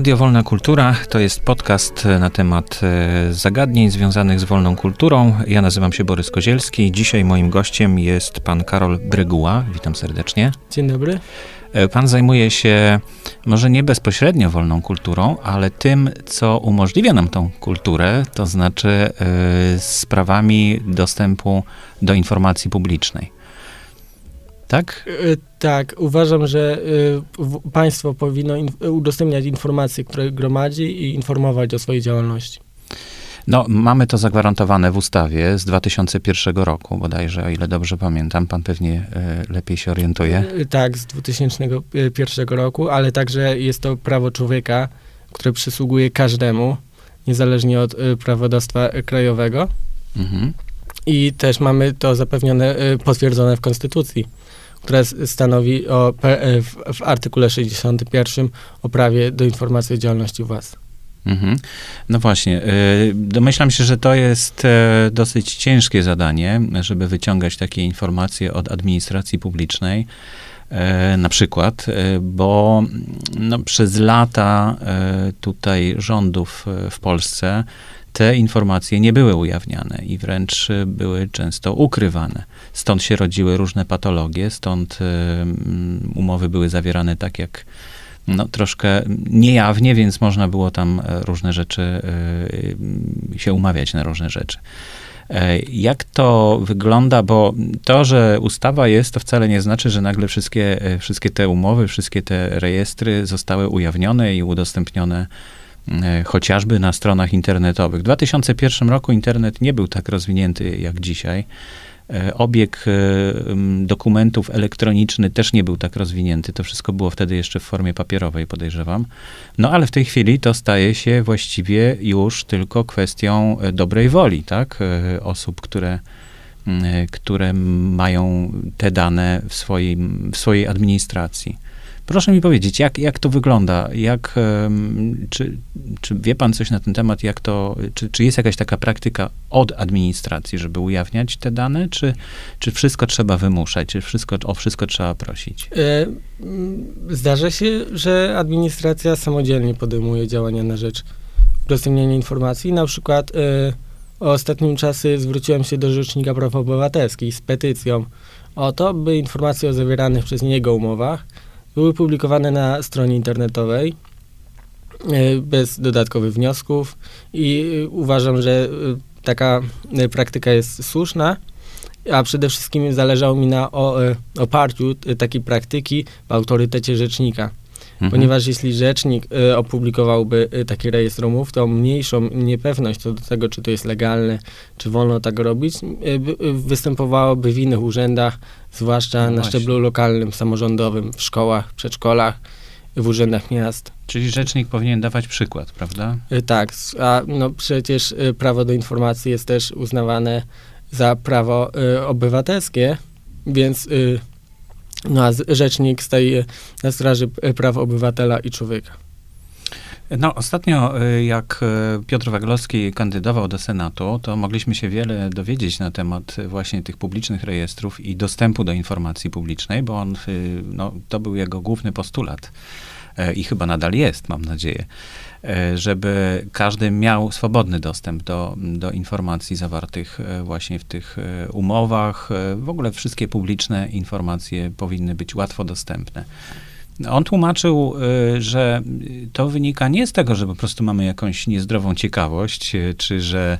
Radio Wolna Kultura to jest podcast na temat e, zagadnień związanych z wolną kulturą. Ja nazywam się Borys Kozielski. Dzisiaj moim gościem jest pan Karol Bryguła. Witam serdecznie. Dzień dobry. E, pan zajmuje się może nie bezpośrednio wolną kulturą, ale tym, co umożliwia nam tą kulturę, to znaczy e, sprawami dostępu do informacji publicznej. Tak? Y, tak, uważam, że y, państwo powinno udostępniać informacje, które gromadzi i informować o swojej działalności. No, mamy to zagwarantowane w ustawie z 2001 roku, bodajże, o ile dobrze pamiętam. Pan pewnie y, lepiej się orientuje. Tak, z 2001 roku, ale także jest to prawo człowieka, które przysługuje każdemu, niezależnie od prawodawstwa krajowego. Mhm. I też mamy to zapewnione, potwierdzone w Konstytucji która stanowi o, e, w, w artykule 61 o prawie do informacji o działalności władz. Mhm. No właśnie, y, domyślam się, że to jest e, dosyć ciężkie zadanie, żeby wyciągać takie informacje od administracji publicznej. E, na przykład, bo no, przez lata tutaj rządów w Polsce te informacje nie były ujawniane i wręcz były często ukrywane. Stąd się rodziły różne patologie, stąd umowy były zawierane tak jak no, troszkę niejawnie, więc można było tam e, różne rzeczy, e, się umawiać na różne rzeczy. E, jak to wygląda? Bo to, że ustawa jest, to wcale nie znaczy, że nagle wszystkie, wszystkie te umowy, wszystkie te rejestry zostały ujawnione i udostępnione E, chociażby na stronach internetowych. W 2001 roku internet nie był tak rozwinięty jak dzisiaj. E, obieg e, dokumentów elektroniczny też nie był tak rozwinięty. To wszystko było wtedy jeszcze w formie papierowej, podejrzewam. No ale w tej chwili to staje się właściwie już tylko kwestią dobrej woli, tak? Osób, które, które mają te dane w swojej, w swojej administracji. Proszę mi powiedzieć, jak, jak to wygląda? Jak, czy, czy wie pan coś na ten temat? Jak to, czy, czy jest jakaś taka praktyka od administracji, żeby ujawniać te dane? Czy, czy wszystko trzeba wymuszać? Czy wszystko, o wszystko trzeba prosić? E, mm, zdarza się, że administracja samodzielnie podejmuje działania na rzecz udostępniania informacji. Na przykład e, ostatnim czasy zwróciłem się do Rzecznika Praw Obywatelskich z petycją o to, by informacje o zawieranych przez niego umowach były publikowane na stronie internetowej e, bez dodatkowych wniosków i e, uważam, że e, taka praktyka jest słuszna, a przede wszystkim zależało mi na oparciu takiej praktyki w autorytecie rzecznika. Mhm. Ponieważ jeśli rzecznik y, opublikowałby y, taki rejestr umów, to mniejszą niepewność co do tego, czy to jest legalne, czy wolno tak robić, y, występowałoby w innych urzędach, zwłaszcza no na szczeblu lokalnym, samorządowym, w szkołach, przedszkolach, w urzędach miast. Czyli rzecznik powinien dawać przykład, prawda? Tak, a no przecież prawo do informacji jest też uznawane za prawo obywatelskie, więc no a rzecznik staje na straży praw obywatela i człowieka. No, ostatnio, y, jak y, Piotr Waglowski kandydował do Senatu, to mogliśmy się wiele dowiedzieć na temat właśnie tych publicznych rejestrów i dostępu do informacji publicznej, bo on, no, to był jego główny postulat i chyba nadal jest, mam nadzieję. E, żeby każdy miał swobodny dostęp do, do informacji zawartych e, właśnie w tych e, umowach. W ogóle wszystkie publiczne informacje powinny być łatwo dostępne. On tłumaczył, że to wynika nie z tego, że po prostu mamy jakąś niezdrową ciekawość, czy że,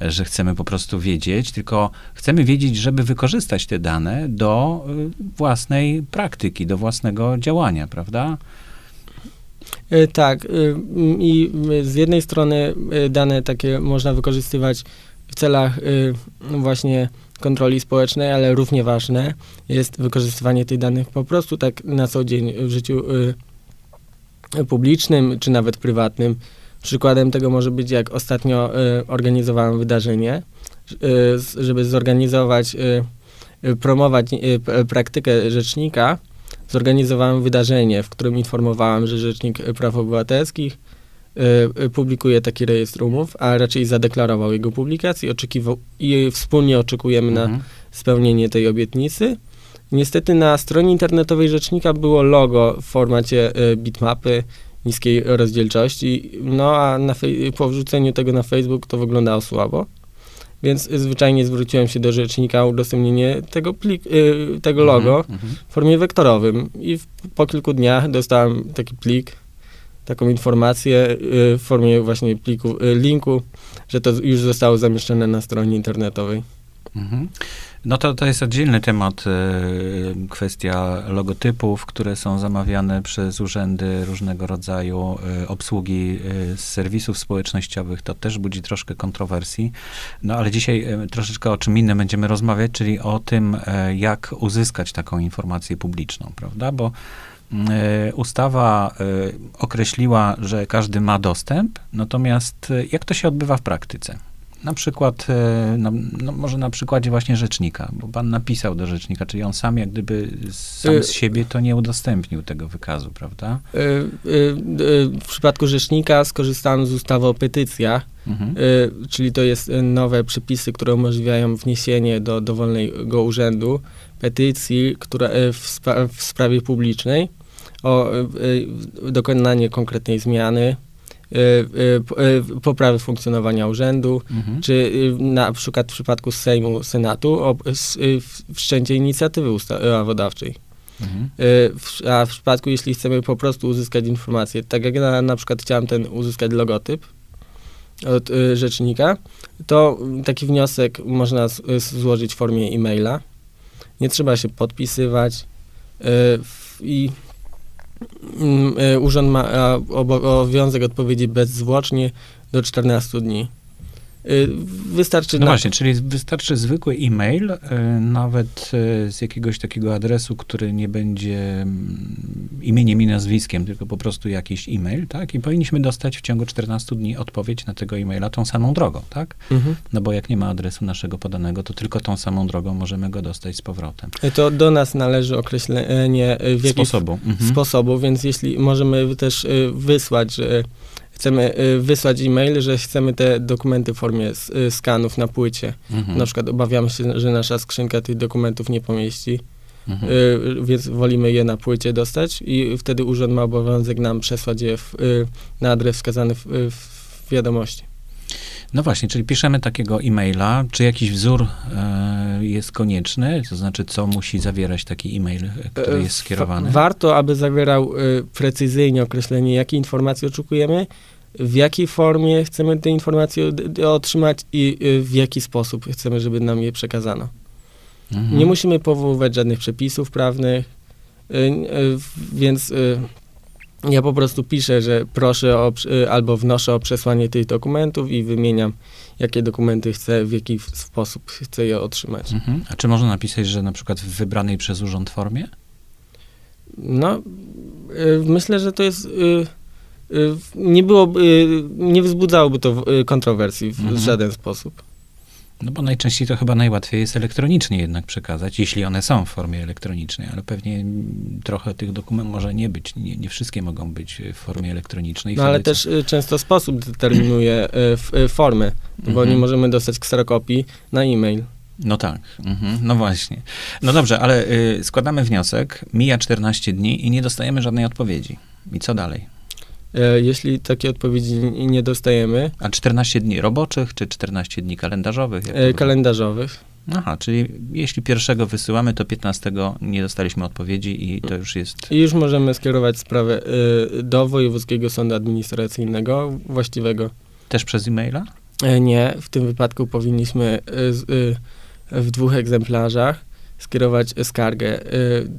że chcemy po prostu wiedzieć, tylko chcemy wiedzieć, żeby wykorzystać te dane do własnej praktyki, do własnego działania, prawda? E, tak. E, I z jednej strony e, dane takie można wykorzystywać w celach właśnie kontroli społecznej, ale równie ważne jest wykorzystywanie tych danych po prostu tak na co dzień w życiu publicznym, czy nawet prywatnym. Przykładem tego może być, jak ostatnio organizowałem wydarzenie, żeby zorganizować, promować praktykę rzecznika, zorganizowałem wydarzenie, w którym informowałem, że Rzecznik Praw Obywatelskich y, publikuje taki rejestr umów, a raczej zadeklarował jego publikację oczekiwał, i wspólnie oczekujemy mhm. na spełnienie tej obietnicy. Niestety na stronie internetowej Rzecznika było logo w formacie y, bitmapy niskiej rozdzielczości, no a na po wrzuceniu tego na Facebook to wyglądało słabo. Więc zwyczajnie zwróciłem się do rzecznika o udostępnienie tego, plik, y, tego logo Mhm, mhm. w formie wektorowym. I w, po kilku dniach dostałem taki plik, taką informację y, w formie właśnie pliku, y, linku, że to już zostało zamieszczone na stronie internetowej. Mhm. No to, to jest oddzielny temat, e, kwestia logotypów, które są zamawiane przez urzędy różnego rodzaju, e, obsługi e, z serwisów społecznościowych. To też budzi troszkę kontrowersji. No ale dzisiaj troszeczkę o czym innym będziemy rozmawiać, czyli o tym, jak uzyskać taką informację publiczną, prawda? Bo mm, ustawa określiła, że każdy ma dostęp, natomiast jak to się odbywa w praktyce? Na przykład, e, no, no może na przykładzie właśnie rzecznika, bo pan napisał do rzecznika, czyli on sam jak gdyby sam Y- z siebie to nie udostępnił tego wykazu, prawda? Y, w przypadku rzecznika skorzystałem z ustawy o petycjach, Mhm. czyli to jest nowe przepisy, które umożliwiają wniesienie do dowolnego urzędu petycji która, w, spra- w sprawie publicznej o dokonanie konkretnej zmiany, poprawy funkcjonowania urzędu, Mhm. czy y, na przykład w przypadku Sejmu, Senatu o y, wszczęcie inicjatywy ustawodawczej. Mhm. Y, A w przypadku, jeśli chcemy po prostu uzyskać informację, tak jak na, na przykład chciałem ten uzyskać logotyp od y, rzecznika, to y, taki wniosek można z, y, złożyć w formie e-maila. Nie trzeba się podpisywać y, i y, urząd ma a, obo- obowiązek odpowiedzi bezzwłocznie do 14 dni. Y, Wystarczy No na, właśnie, czyli wystarczy zwykły e-mail, e, nawet e, z jakiegoś takiego adresu, który nie będzie mm, imieniem i nazwiskiem, tylko po prostu jakiś e-mail, tak? I powinniśmy dostać w ciągu 14 dni odpowiedź na tego e-maila tą samą drogą, tak? Mhm. No bo jak nie ma adresu naszego podanego, to tylko tą samą drogą możemy go dostać z powrotem. To do nas należy określenie, y, w jaki Sposobu. Mhm. sposobu, więc jeśli możemy też y, wysłać, że chcemy y, wysłać e-mail, że chcemy te dokumenty w formie y, skanów na płycie. Mhm. Na przykład obawiamy się, że nasza skrzynka tych dokumentów nie pomieści, Mhm. y, więc wolimy je na płycie dostać i wtedy urząd ma obowiązek nam przesłać je w, y, na adres wskazany w, w wiadomości. No właśnie, czyli piszemy takiego e-maila. Czy jakiś wzór e, jest konieczny? To znaczy, co musi zawierać taki e-mail, który E, jest wa- skierowany? Warto, aby zawierał y, precyzyjnie określenie, jakie informacje oczekujemy, w jakiej formie chcemy te informacje otrzymać i y, w jaki sposób chcemy, żeby nam je przekazano. Mhm. Nie musimy powoływać żadnych przepisów prawnych, więc ja po prostu piszę, że proszę o, y, albo wnoszę o przesłanie tych dokumentów i wymieniam, jakie dokumenty chcę, w jaki sposób chcę je otrzymać. Mhm. A czy można napisać, że na przykład w wybranej przez urząd formie? No, y, myślę, że to jest. Y, nie było, y, nie wzbudzałoby to kontrowersji w Mhm. żaden sposób. No bo najczęściej to chyba najłatwiej jest elektronicznie jednak przekazać, jeśli one są w formie elektronicznej, ale pewnie mm, trochę tych dokumentów może nie być, nie, nie wszystkie mogą być w formie elektronicznej. No ale Wtedy też y, często sposób determinuje y, y, formę, bo Mhm. nie możemy dostać kserokopii na e-mail. No tak, mhm. no właśnie. No dobrze, ale y, składamy wniosek, mija 14 dni i nie dostajemy żadnej odpowiedzi. I co dalej? E, Jeśli takiej odpowiedzi nie dostajemy, A 14 dni roboczych, czy 14 dni kalendarzowych? E, kalendarzowych, Aha, czyli jeśli pierwszego wysyłamy, to 15 nie dostaliśmy odpowiedzi i to już jest... i już możemy skierować sprawę y, do Wojewódzkiego Sądu Administracyjnego właściwego. Też przez e-maila? E, Nie, w tym wypadku powinniśmy w dwóch egzemplarzach skierować skargę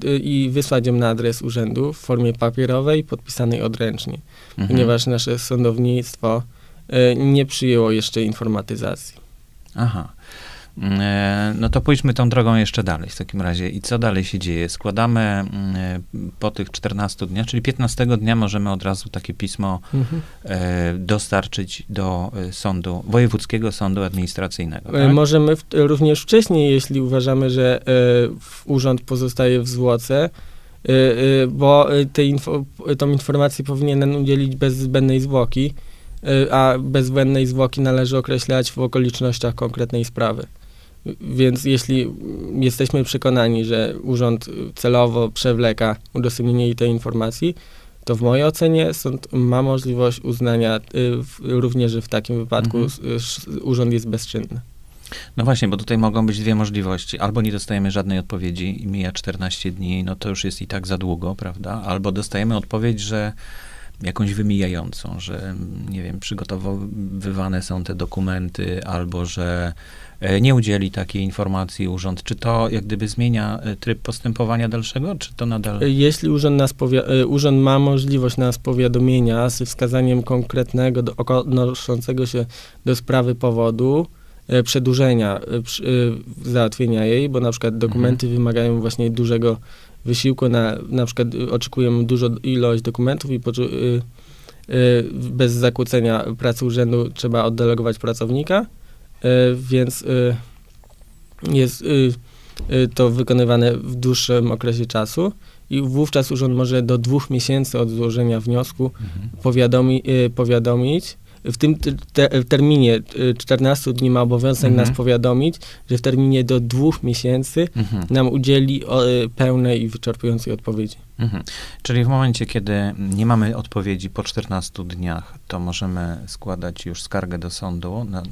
y, i wysłać ją na adres urzędu w formie papierowej, podpisanej odręcznie, Mhm. ponieważ nasze sądownictwo y, nie przyjęło jeszcze informatyzacji. Aha. E, No to pójdźmy tą drogą jeszcze dalej w takim razie. I co dalej się dzieje? Składamy mm, e, po tych 14 dniach, czyli 15 dnia możemy od razu takie pismo e, dostarczyć do sądu, Wojewódzkiego Sądu Administracyjnego. Tak? Możemy w, również wcześniej, jeśli uważamy, że w urząd pozostaje w zwłoce, e, e, bo tej info, tą informację powinien udzielić bez zbędnej zwłoki, a bez zbędnej zwłoki należy określać w okolicznościach konkretnej sprawy. Więc jeśli jesteśmy przekonani, że urząd celowo przewleka udostępnienie tej informacji, to w mojej ocenie sąd ma możliwość uznania y, również w takim wypadku Mhm. urząd jest bezczynny. No właśnie, bo tutaj mogą być dwie możliwości. Albo nie dostajemy żadnej odpowiedzi i mija 14 dni, no to już jest i tak za długo, prawda? Albo dostajemy odpowiedź, że jakąś wymijającą, że nie wiem, przygotowywane są te dokumenty, albo że nie udzieli takiej informacji urząd. Czy to jak gdyby zmienia e, tryb postępowania dalszego, czy to nadal... Y, Jeśli urząd, nas powia- urząd ma możliwość nas powiadomienia z wskazaniem konkretnego, do, odnoszącego się do sprawy powodu, przedłużenia załatwienia jej, bo na przykład dokumenty wymagają właśnie dużego wysiłku, na, na przykład oczekujemy dużo ilość dokumentów i bez zakłócenia pracy urzędu trzeba oddelegować pracownika, więc y, jest y, to wykonywane w dłuższym okresie czasu i wówczas urząd może do dwóch miesięcy od złożenia wniosku Mhm. powiadomi, powiadomić. W tym te, w terminie y, 14 dni ma obowiązek Mhm. nas powiadomić, że w terminie do dwóch miesięcy Mhm. nam udzieli o, y, pełnej i wyczerpującej odpowiedzi. Mhm. Czyli w momencie, kiedy nie mamy odpowiedzi po 14 dniach, to możemy składać już skargę do sądu, na,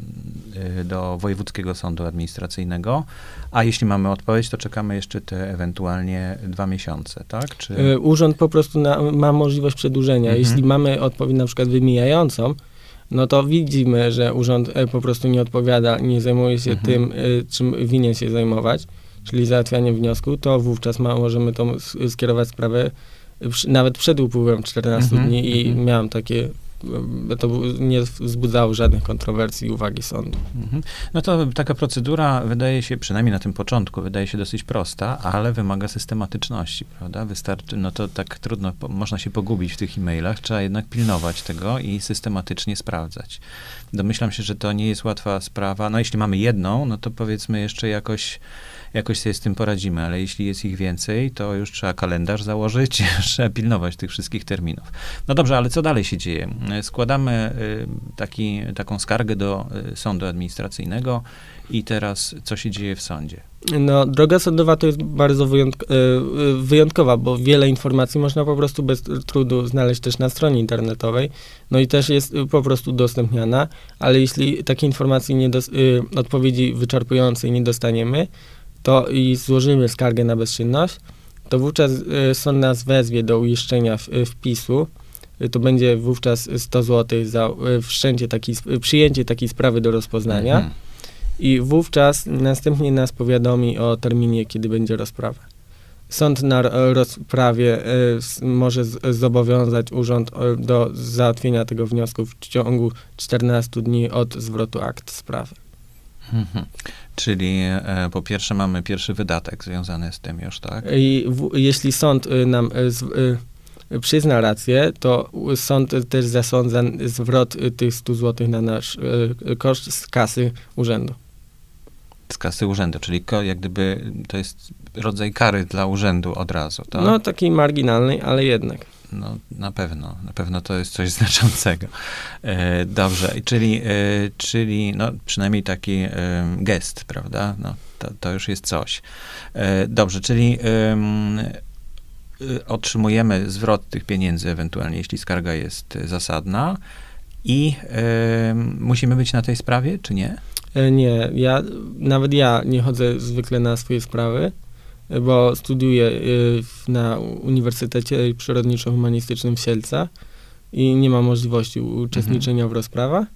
y, do Wojewódzkiego Sądu Administracyjnego, a jeśli mamy odpowiedź, to czekamy jeszcze te ewentualnie dwa miesiące, tak? Czy... Y, Urząd po prostu na, ma możliwość przedłużenia. Mhm. Jeśli mamy odpowiedź na przykład wymijającą, no to widzimy, że urząd e, po prostu nie odpowiada, nie zajmuje się Mhm. tym, y, czym winien się zajmować, czyli załatwianiem wniosku, to wówczas ma, możemy tą skierować sprawę nawet przed upływem 14 Mhm, dni i mhm. miałem takie, to nie wzbudzało żadnych kontrowersji i uwagi sądu. Mhm. No to taka procedura wydaje się, przynajmniej na tym początku, wydaje się dosyć prosta, ale wymaga systematyczności, prawda? Wystarczy, no to tak trudno, można się pogubić w tych e-mailach, trzeba jednak pilnować tego i systematycznie sprawdzać. Domyślam się, że to nie jest łatwa sprawa. No jeśli mamy jedną, no to powiedzmy jeszcze jakoś, jakoś sobie z tym poradzimy, ale jeśli jest ich więcej, to już trzeba kalendarz założyć, trzeba pilnować tych wszystkich terminów. No dobrze, ale co dalej się dzieje? Składamy y, taki, taką skargę do y, sądu administracyjnego i teraz co się dzieje w sądzie? No, droga sądowa to jest bardzo wyjątk- e, wyjątkowa, bo wiele informacji można po prostu bez trudu znaleźć też na stronie internetowej, no i też jest po prostu udostępniana, ale jeśli takiej informacji, nie odpowiedzi wyczerpującej nie dostaniemy, to i złożymy skargę na bezczynność, to wówczas e, sąd nas wezwie do uiszczenia e, wpisu, E, to będzie wówczas 100 zł za wszczęcie takiej, sp- przyjęcie takiej sprawy do rozpoznania. Mhm. I wówczas następnie nas powiadomi o terminie, kiedy będzie rozprawa. Sąd na ro- rozprawie może zobowiązać urząd do załatwienia tego wniosku w ciągu 14 dni od zwrotu akt sprawy. Mhm. Czyli e, po pierwsze mamy pierwszy wydatek związany z tym już, tak? I w, jeśli sąd e, nam z, e, przyzna rację, to sąd też zasądza zwrot tych 100 zł na nasz koszt z kasy urzędu. Z kasy urzędu, czyli jak gdyby to jest rodzaj kary dla urzędu od razu, tak? No takiej marginalnej, ale jednak. No, na pewno, na pewno to jest coś znaczącego. E, dobrze, czyli, e, czyli no, przynajmniej taki e, gest, prawda? No, to, to już jest coś. Dobrze, czyli em, otrzymujemy zwrot tych pieniędzy ewentualnie, jeśli skarga jest zasadna i musimy być na tej sprawie, czy nie? Nie, ja, nawet ja nie chodzę zwykle na swoje sprawy, bo studiuję w- na Uniwersytecie Przyrodniczo-Humanistycznym w Sielcach i nie mam możliwości uczestniczenia w rozprawach.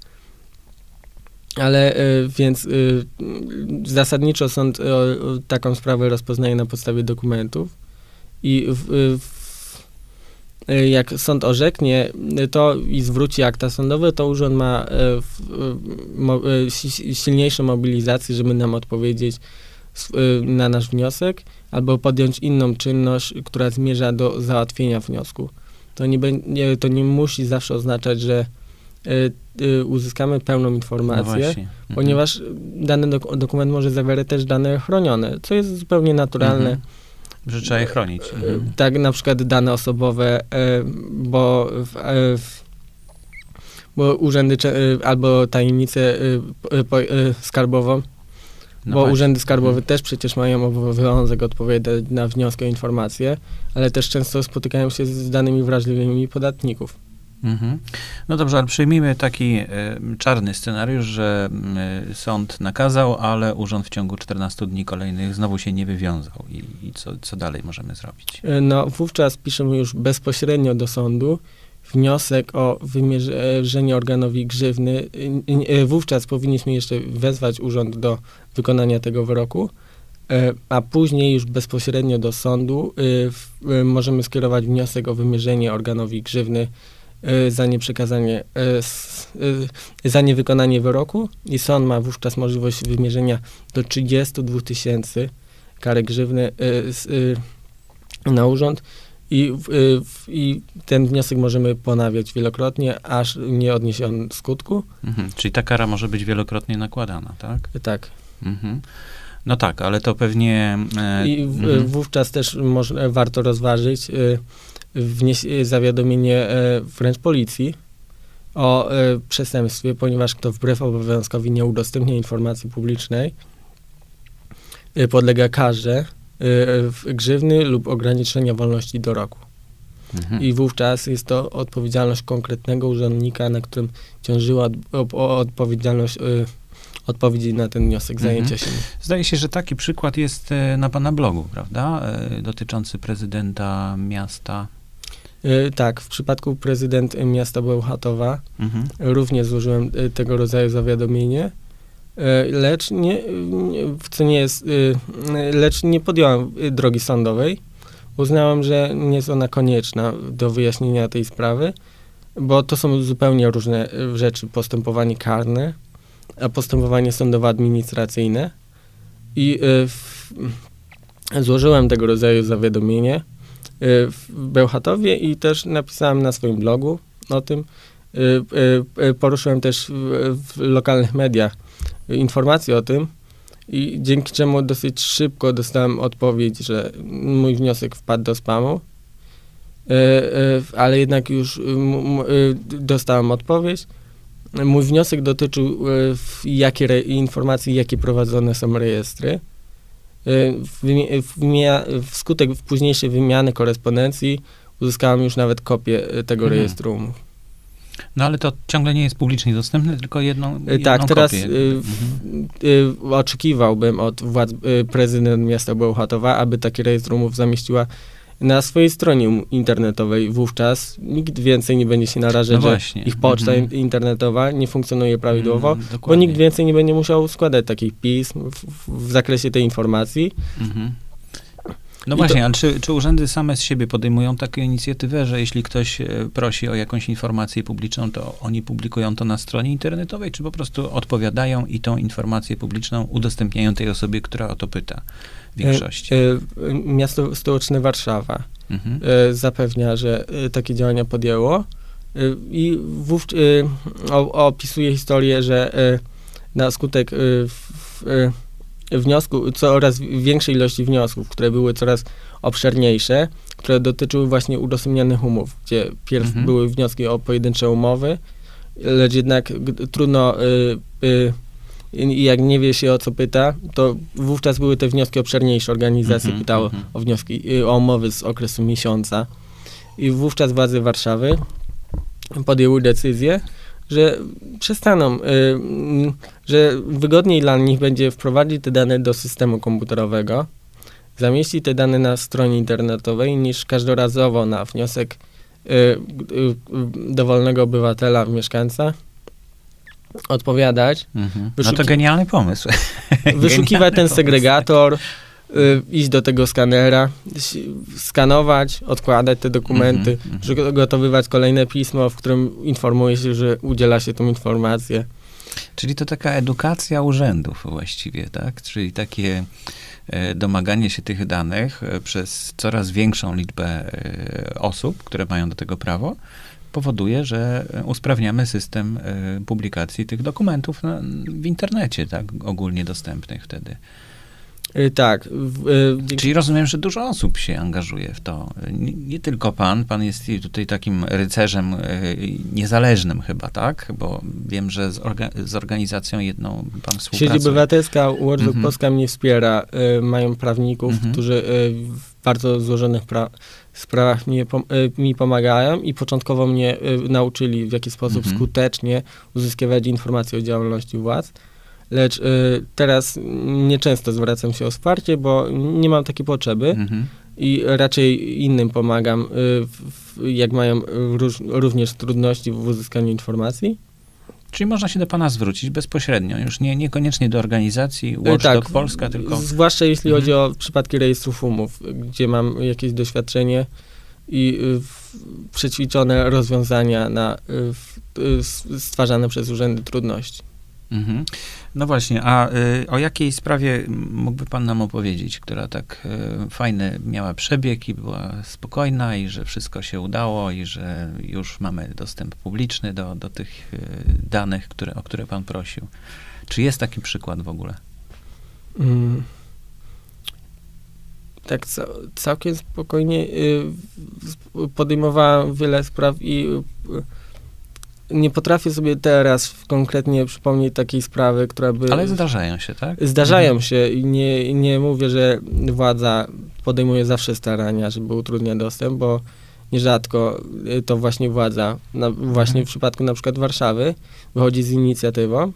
Ale e, więc e, zasadniczo sąd taką sprawę rozpoznaje na podstawie dokumentów i w, jak sąd orzeknie to i zwróci akta sądowe, to urząd ma w, mo, si- silniejszą mobilizację, żeby nam odpowiedzieć na nasz wniosek albo podjąć inną czynność, która zmierza do załatwienia wniosku. To nie, to nie musi zawsze oznaczać, że e, e, uzyskamy pełną No informację, właśnie. Mhm. ponieważ dany dok- dokument może zawierać też dane chronione, co jest zupełnie naturalne. Mhm. Że trzeba je chronić. Mhm. Tak, na przykład dane osobowe, e, bo, w, w, bo urzędy albo tajemnicę skarbową No bo właśnie. urzędy skarbowe Mhm. też przecież mają obowiązek odpowiadać na wnioski o informacje, ale też często spotykają się z danymi wrażliwymi podatników. Mhm. No dobrze, ale przyjmijmy taki e, czarny scenariusz, że e, sąd nakazał, ale urząd w ciągu 14 dni kolejnych znowu się nie wywiązał. I, i co, co dalej możemy zrobić? E, No, wówczas piszemy już bezpośrednio do sądu wniosek o wymierzenie organowi grzywny. Wówczas powinniśmy jeszcze wezwać urząd do wykonania tego wyroku, e, a później już bezpośrednio do sądu e, e, możemy skierować wniosek o wymierzenie organowi grzywny za nieprzekazanie, za niewykonanie wyroku i sąd ma wówczas możliwość wymierzenia do 32 tysięcy kary grzywny na urząd i, i ten wniosek możemy ponawiać wielokrotnie, aż nie odniesie on skutku. Mhm. Czyli ta kara może być wielokrotnie nakładana, tak? Tak. Mhm. No tak, ale to pewnie... E, I w, mhm. wówczas też może, warto rozważyć wnieś, y, zawiadomienie y, wręcz policji o y, przestępstwie, ponieważ kto wbrew obowiązkowi nie udostępnia informacji publicznej, podlega karze w- grzywny lub ograniczenia wolności do roku. Mhm. I wówczas jest to odpowiedzialność konkretnego urzędnika, na którym ciążyła od, o, o, odpowiedzialność y, odpowiedzi na ten wniosek, Mhm. zajęcia się nim. Zdaje się, że taki przykład jest e, na pana blogu, prawda? E, Dotyczący prezydenta miasta. Y, tak, w przypadku prezydent miasta Bełchatowa Mhm. również złożyłem tego rodzaju zawiadomienie, lecz nie, co nie jest, lecz nie podjąłem drogi sądowej. Uznałem, że nie jest ona konieczna do wyjaśnienia tej sprawy, bo to są zupełnie różne rzeczy, postępowanie karne, postępowanie sądowo-administracyjne. I y, w, złożyłem tego rodzaju zawiadomienie y, w Bełchatowie i też napisałem na swoim blogu o tym. Y, Poruszyłem też w, lokalnych mediach informacje o tym i dzięki czemu dosyć szybko dostałem odpowiedź, że mój wniosek wpadł do spamu. Ale jednak już dostałem odpowiedź. Mój wniosek dotyczył w- jakie re, informacji, jakie prowadzone są rejestry. Wmia- Wskutek późniejszej wymiany korespondencji uzyskałem już nawet kopię y, tego Mhm. rejestru umów. No ale to ciągle nie jest publicznie dostępne, tylko jedną, jedną Tak, teraz y, oczekiwałbym od władz y, prezydent miasta Bełchatowa, aby taki rejestr umów zamieściła na swojej stronie internetowej. Wówczas nikt więcej nie będzie się narażać, No że ich poczta Mhm. in- internetowa nie funkcjonuje prawidłowo, Mm, bo nikt więcej nie będzie musiał składać takich pism w, w, zakresie tej informacji. Mhm. No I właśnie, to- ale czy, czy urzędy same z siebie podejmują taką inicjatywę, że jeśli ktoś e, prosi o jakąś informację publiczną, to oni publikują to na stronie internetowej, czy po prostu odpowiadają i tą informację publiczną udostępniają tej osobie, która o to pyta większości? E, e, miasto stołeczne Warszawa Mhm. e, zapewnia, że takie działania podjęło i wów, o, opisuje historię, że na skutek wniosku, coraz większej ilości wniosków, które były coraz obszerniejsze, które dotyczyły właśnie udostępnianych umów, gdzie pierw Mhm. były wnioski o pojedyncze umowy, lecz jednak trudno y, y, i jak nie wie się o co pyta, to wówczas były te wnioski obszerniejsze. Organizacje Mhm, pytały mhm. o wnioski, y, o umowy z okresu miesiąca. I wówczas władze Warszawy podjęły decyzję, że przestaną, y, mm, że wygodniej dla nich będzie wprowadzić te dane do systemu komputerowego, zamieścić te dane na stronie internetowej, niż każdorazowo na wniosek y, y, y, dowolnego obywatela, mieszkańca odpowiadać, Mhm. No to genialny pomysł. wyszukiwać Genialny ten segregator, y, iść do tego skanera, skanować, odkładać te dokumenty, Mhm, mhm. przygotowywać kolejne pismo, w którym informuje się, że udziela się tą informację. Czyli to taka edukacja urzędów właściwie, tak? Czyli takie e, domaganie się tych danych e, przez coraz większą liczbę e, osób, które mają do tego prawo, powoduje, że e, usprawniamy system e, publikacji tych dokumentów na, w internecie, tak? Ogólnie dostępnych wtedy. Y, Tak. dzięki- Czyli rozumiem, że dużo osób się angażuje w to. Nie, nie tylko pan, pan jest tutaj takim rycerzem e, niezależnym chyba, tak? Bo wiem, że z, orga- z organizacją jedną pan Sieć współpracuje. Obywatelska Watchdog Mhm. Polska mnie wspiera. Mają prawników, Mhm. którzy y, w bardzo złożonych pra- sprawach mnie, pom- y, mi pomagają i początkowo mnie y, nauczyli, w jaki sposób Mhm. skutecznie uzyskiwać informacje o działalności władz. Lecz y, teraz nieczęsto zwracam się o wsparcie, bo nie mam takiej potrzeby Mhm. i raczej innym pomagam, y, w, jak mają również trudności w uzyskaniu informacji. Czyli można się do pana zwrócić bezpośrednio, już nie, niekoniecznie do organizacji Watchdog tak, Polska, tylko... Zwłaszcza jeśli Mhm. chodzi o przypadki rejestrów umów, gdzie mam jakieś doświadczenie i y, przećwiczone rozwiązania na y, y, stwarzane przez urzędy trudności. Mhm. No właśnie, a y, o jakiej sprawie mógłby pan nam opowiedzieć, która tak y, fajny miała przebieg i była spokojna i że wszystko się udało i że już mamy dostęp publiczny do, do tych y, danych, które, o które pan prosił. Czy jest taki przykład w ogóle? Mm. Tak ca- całkiem spokojnie y, wiele spraw i y, nie potrafię sobie teraz konkretnie przypomnieć takiej sprawy, która by... Ale zdarzają się, tak? Zdarzają Mhm. się i nie, nie mówię, że władza podejmuje zawsze starania, żeby utrudniać dostęp, bo nierzadko y, to właśnie władza, na, właśnie Mhm. w przypadku na przykład Warszawy, wychodzi z inicjatywą,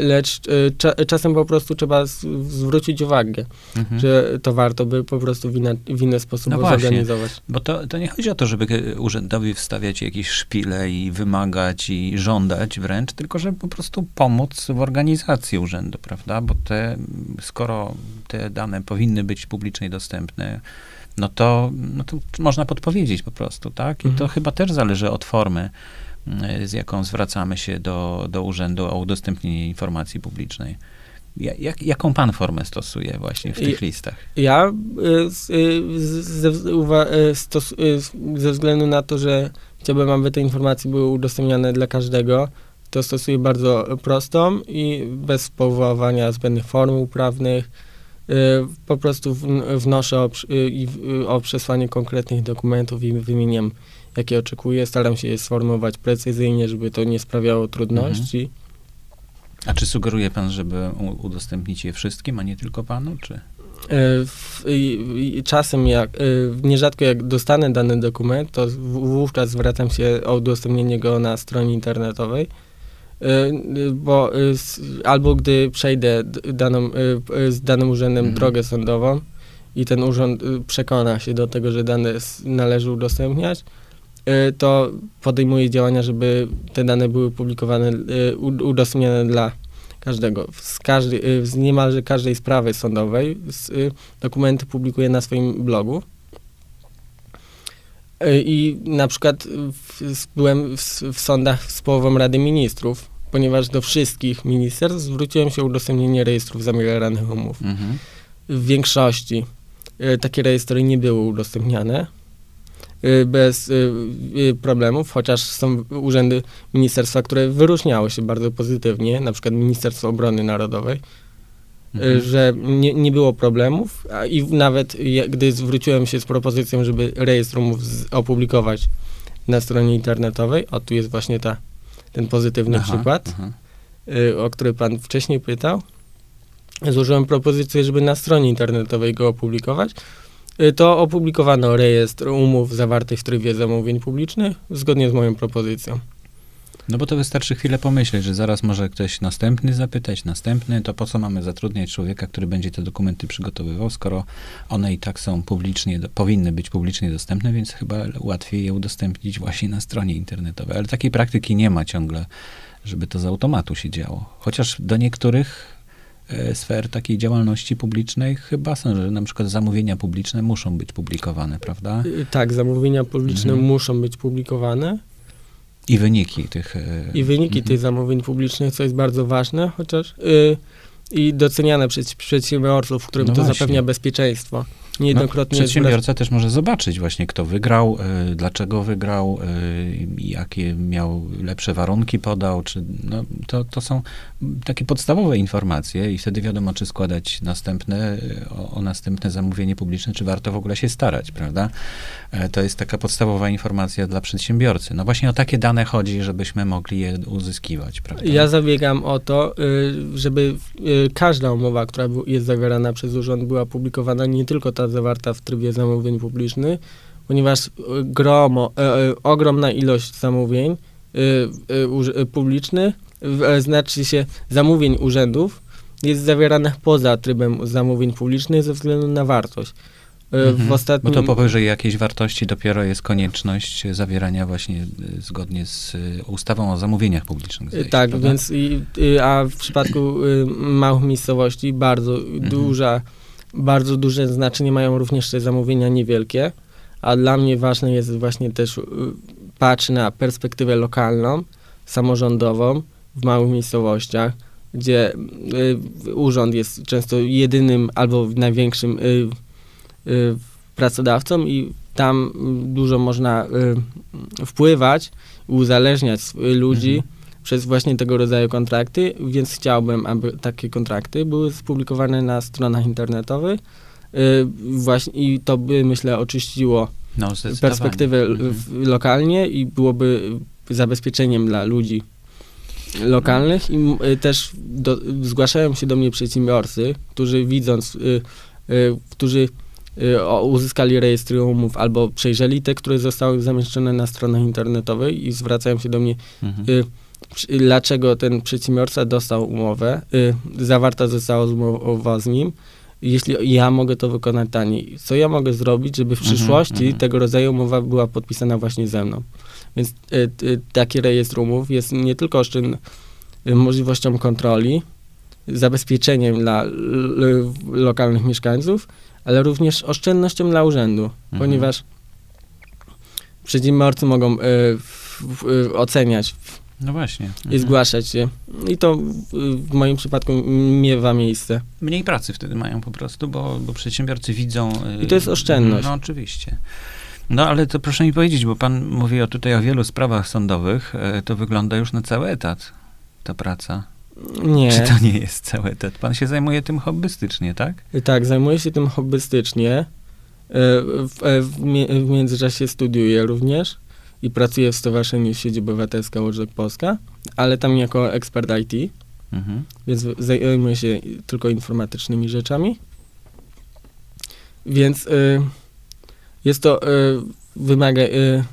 lecz y, cza, czasem po prostu trzeba z, zwrócić uwagę, Mhm. że to warto by po prostu w, inna, w inny sposób No zorganizować. Bo to, to nie chodzi o to, żeby urzędowi wstawiać jakieś szpile i wymagać i żądać wręcz, tylko żeby po prostu pomóc w organizacji urzędu, prawda? Bo te, skoro te dane powinny być publicznie dostępne, no to, no to można podpowiedzieć po prostu, tak? I to Mhm. chyba też zależy od formy, z jaką zwracamy się do, do urzędu o udostępnienie informacji publicznej. Ja- Jak, jaką pan formę stosuje właśnie w tych listach? Ja y, y, ze, y, stos, y, ze względu na to, że chciałbym, aby te informacje były udostępniane dla każdego, to stosuję bardzo prostą i bez powoływania zbędnych formuł prawnych. Y, Po prostu wn- wnoszę o, y, y, o przesłanie konkretnych dokumentów i wymieniam, jakie oczekuję. Staram się je sformułować precyzyjnie, żeby to nie sprawiało trudności. A czy sugeruje pan, żeby udostępnić je wszystkim, a nie tylko panu, czy? Czasem, jak, nierzadko jak dostanę dany dokument, to wówczas zwracam się o udostępnienie go na stronie internetowej, bo y, s- albo gdy przejdę daną, y, z danym urzędem Mhm. drogę sądową i ten urząd y, przekona się do tego, że dane należy udostępniać, y, to podejmuję działania, żeby te dane były publikowane, y, udostępniane dla każdego. Z, każdej, y, z niemalże każdej sprawy sądowej y, dokumenty publikuję na swoim blogu. Y, I na przykład w, byłem w, w sądach z połową Rady Ministrów, ponieważ do wszystkich ministerstw zwróciłem się o udostępnienie rejestrów zawieranych umów. Mhm. W większości y, takie rejestry nie były udostępniane y, bez y, problemów, chociaż są urzędy ministerstwa, które wyróżniały się bardzo pozytywnie, na przykład Ministerstwo Obrony Narodowej, Mhm. że nie, nie było problemów a i nawet gdy zwróciłem się z propozycją, żeby rejestr umów opublikować na stronie internetowej, o tu jest właśnie ta, ten pozytywny Aha, przykład, aha. y, o który pan wcześniej pytał. Złożyłem propozycję, żeby na stronie internetowej go opublikować. Y, To opublikowano rejestr umów zawartych w trybie zamówień publicznych zgodnie z moją propozycją. No bo to wystarczy chwilę pomyśleć, że zaraz może ktoś następny zapytać, następny, to po co mamy zatrudniać człowieka, który będzie te dokumenty przygotowywał, skoro one i tak są publicznie, powinny być publicznie dostępne, więc chyba łatwiej je udostępnić właśnie na stronie internetowej. Ale takiej praktyki nie ma ciągle, żeby to z automatu się działo. Chociaż do niektórych e, sfer takiej działalności publicznej chyba są, że na przykład zamówienia publiczne muszą być publikowane, prawda? Y, Tak, zamówienia publiczne Mhm. muszą być publikowane I wyniki tych... e, i wyniki mhm. tych zamówień publicznych, co jest bardzo ważne, chociaż y, i doceniane przez przedsiębiorców, którym No to właśnie. zapewnia bezpieczeństwo. Niejednokrotnie... No, przedsiębiorca też może zobaczyć właśnie, kto wygrał, y, dlaczego wygrał, y, jakie miał lepsze warunki podał, czy no, to, to są takie podstawowe informacje i wtedy wiadomo, czy składać następne, o, o następne zamówienie publiczne, czy warto w ogóle się starać, prawda? E, to jest taka podstawowa informacja dla przedsiębiorcy. No właśnie o takie dane chodzi, żebyśmy mogli je uzyskiwać, prawda? Ja zabiegam o to, y, żeby y, każda umowa, która jest zawierana przez urząd, była publikowana, nie tylko ta zawarta w trybie zamówień publicznych, ponieważ y, gromo, ogromna ilość zamówień publicznych, znaczy się zamówień urzędów, jest zawierana poza trybem zamówień publicznych ze względu na wartość. E, w ostatnim... Bo to powyżej jakiejś wartości dopiero jest konieczność zawierania właśnie e, zgodnie z e, ustawą o zamówieniach publicznych. Zdaje tak, więc i, a w przypadku małych miejscowości bardzo mhm. duża, bardzo duże znaczenie mają również te zamówienia niewielkie, a dla mnie ważne jest właśnie też patrz na perspektywę lokalną, samorządową w małych miejscowościach, gdzie y, urząd jest często jedynym albo największym y, Y, pracodawcą i tam dużo można y, wpływać, uzależniać ludzi mhm. Przez właśnie tego rodzaju kontrakty, więc chciałbym, aby takie kontrakty były spublikowane na stronach internetowych. Y, właśnie, I to by, myślę, oczyściło no, perspektywę mhm. lokalnie i byłoby zabezpieczeniem dla ludzi lokalnych i też do, zgłaszają się do mnie przedsiębiorcy, którzy widząc, y, y, którzy Y, uzyskali rejestry umów albo przejrzeli te, które zostały zamieszczone na stronach internetowej i zwracają się do mnie, mhm. Y, dlaczego ten przedsiębiorca dostał umowę, y, zawarta została umowa z nim, jeśli ja mogę to wykonać taniej. Co ja mogę zrobić, żeby w mhm, przyszłości mhm. tego rodzaju umowa była podpisana właśnie ze mną. Więc taki rejestr umów jest nie tylko oszczędny możliwością kontroli, zabezpieczeniem dla lokalnych mieszkańców, ale również oszczędnością dla urzędu, mhm. ponieważ przedsiębiorcy mogą y, w, y, oceniać no właśnie. Mhm. I zgłaszać się. I to w moim przypadku miewa miejsce. Mniej pracy wtedy mają po prostu, bo, bo przedsiębiorcy widzą. I to jest oszczędność. No oczywiście. No ale to proszę mi powiedzieć, bo pan mówi o, tutaj o wielu sprawach sądowych, to wygląda już na cały etat ta praca. Nie. Czy to nie jest cały etat? Pan się zajmuje tym hobbystycznie, tak? Tak, zajmuję się tym hobbystycznie. W, e, w, w międzyczasie studiuję również i pracuję w Stowarzyszeniu Sieć Obywatelska Watchdog Polska, ale tam jako ekspert IT, mhm. więc zajmuję się tylko informatycznymi rzeczami. Więc y, jest to, y, wymaga, y,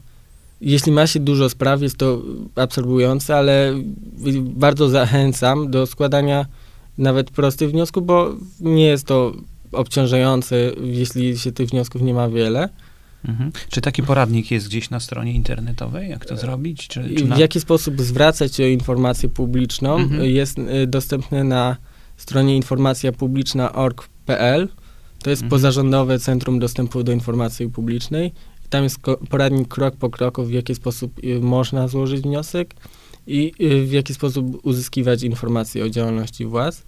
jeśli ma się dużo spraw, jest to absorbujące, ale bardzo zachęcam do składania nawet prostych wniosków, bo nie jest to obciążające, jeśli się tych wniosków nie ma wiele. Mhm. Czy taki poradnik jest gdzieś na stronie internetowej, jak to e, zrobić? Czy, czy na... W jaki sposób zwracać informację publiczną mhm. jest y, dostępny na stronie informacjapubliczna.org.pl. To jest mhm. pozarządowe Centrum Dostępu do Informacji Publicznej tam jest poradnik krok po kroku, w jaki sposób można złożyć wniosek i w jaki sposób uzyskiwać informacje o działalności władz.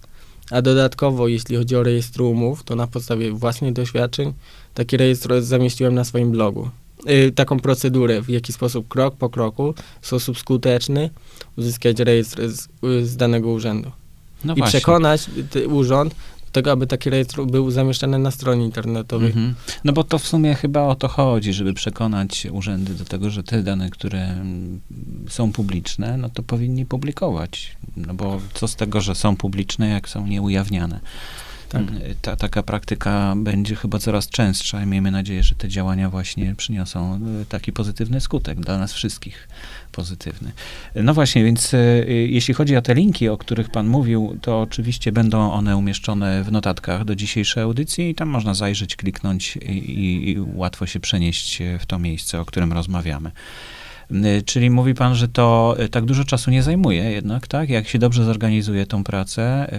A dodatkowo, jeśli chodzi o rejestr umów, to na podstawie własnych doświadczeń taki rejestr zamieściłem na swoim blogu. Yy, taką procedurę, w jaki sposób krok po kroku, w sposób skuteczny uzyskać rejestr z, z danego urzędu. No I właśnie. przekonać urząd tego, aby taki rejestr był zamieszczany na stronie internetowej. Mhm. No bo to w sumie chyba o to chodzi, żeby przekonać urzędy do tego, że te dane, które są publiczne, no to powinni publikować. No bo co z tego, że są publiczne, jak są nieujawniane. Tak. Mm, ta, taka praktyka będzie chyba coraz częstsza i miejmy nadzieję, że te działania właśnie przyniosą e, taki pozytywny skutek dla nas wszystkich. Pozytywny. No właśnie, więc jeśli chodzi o te linki, o których pan mówił, to oczywiście będą one umieszczone w notatkach do dzisiejszej audycji i tam można zajrzeć, kliknąć i, i łatwo się przenieść w to miejsce, o którym rozmawiamy. Y, czyli mówi pan, że to y, tak dużo czasu nie zajmuje jednak, tak? Jak się dobrze zorganizuje tą pracę,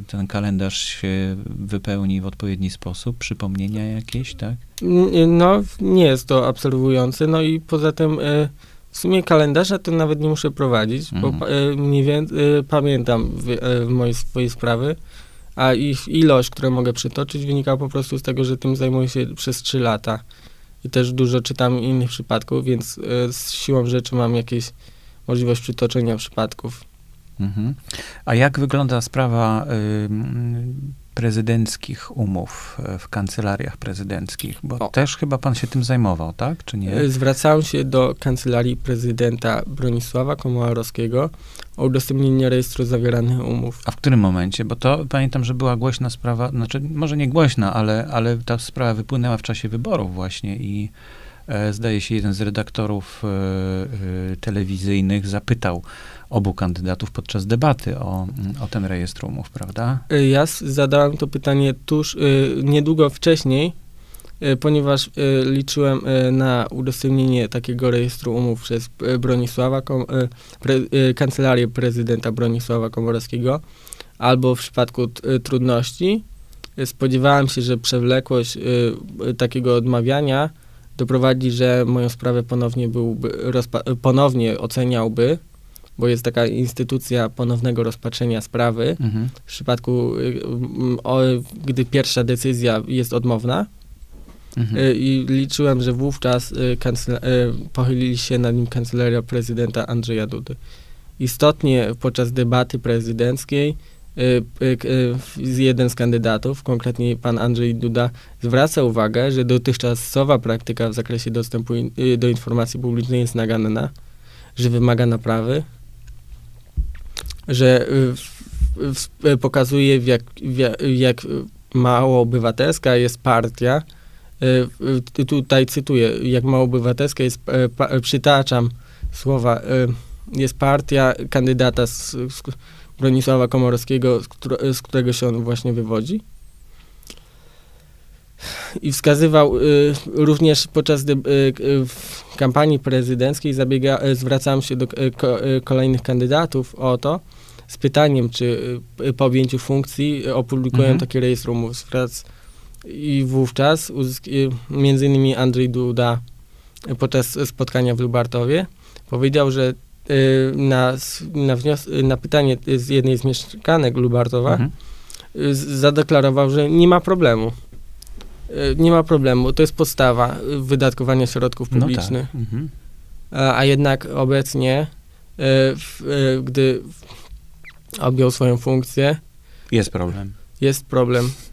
y, ten kalendarz się wypełni w odpowiedni sposób, przypomnienia jakieś, tak? No, nie jest to absorbujące, no i poza tym w sumie kalendarza to nawet nie muszę prowadzić, mhm. bo mniej więcej pamiętam w, w mojej swojej sprawy, a ich ilość, którą mogę przytoczyć, wynika po prostu z tego, że tym zajmuję się przez 3 lata. I też dużo czytam innych przypadków, więc y, z siłą rzeczy mam jakieś możliwość przytoczenia przypadków. Mhm. A jak wygląda sprawa prezydenckich umów e, w kancelariach prezydenckich? Bo o. też chyba pan się tym zajmował, tak? Czy nie? E, zwracałem się do kancelarii prezydenta Bronisława Komorowskiego o udostępnienie rejestru zawieranych umów. A w którym momencie? Bo to pamiętam, że była głośna sprawa, znaczy może nie głośna, ale, ale ta sprawa wypłynęła w czasie wyborów właśnie i zdaje się jeden z redaktorów e, e, telewizyjnych zapytał, obu kandydatów podczas debaty o, o ten rejestr umów, prawda? Ja zadałem to pytanie tuż, niedługo wcześniej, ponieważ liczyłem na udostępnienie takiego rejestru umów przez Bronisława, pre, kancelarię prezydenta Bronisława Komorowskiego, albo w przypadku trudności spodziewałem się, że przewlekłość takiego odmawiania doprowadzi, że moją sprawę ponownie, byłby, ponownie oceniałby bo jest taka instytucja ponownego rozpatrzenia sprawy. Mhm. W przypadku, y, o, gdy pierwsza decyzja jest odmowna, mhm. Y, i liczyłem, że wówczas y, kancel- pochylili się nad nim kancelaria prezydenta Andrzeja Dudy. Istotnie podczas debaty prezydenckiej jeden z kandydatów, konkretnie pan Andrzej Duda, zwraca uwagę, że dotychczasowa praktyka w zakresie dostępu do informacji publicznej jest naganna, że wymaga naprawy, że y, y, pokazuje, w jak, w jak mało obywatelska jest partia. Y, tutaj cytuję, jak mało obywatelska jest, przytaczam słowa, jest partia kandydata z, z Bronisława Komorowskiego, z, z którego się on właśnie wywodzi. I wskazywał y, również podczas y, y, kampanii prezydenckiej, zabiega, zwracałem się do ko, kolejnych kandydatów o to, z pytaniem, czy po objęciu funkcji opublikują mhm. taki rejestr umów prac. I wówczas y, między innymi Andrzej Duda podczas spotkania w Lubartowie powiedział, że na, na, wnios- na pytanie z jednej z mieszkanek Lubartowa mhm. zadeklarował, że nie ma problemu. Nie ma problemu, to jest podstawa wydatkowania środków publicznych. No tak. mhm. a, a, jednak obecnie, w, gdy objął swoją funkcję. Jest problem. Jest problem. Mhm.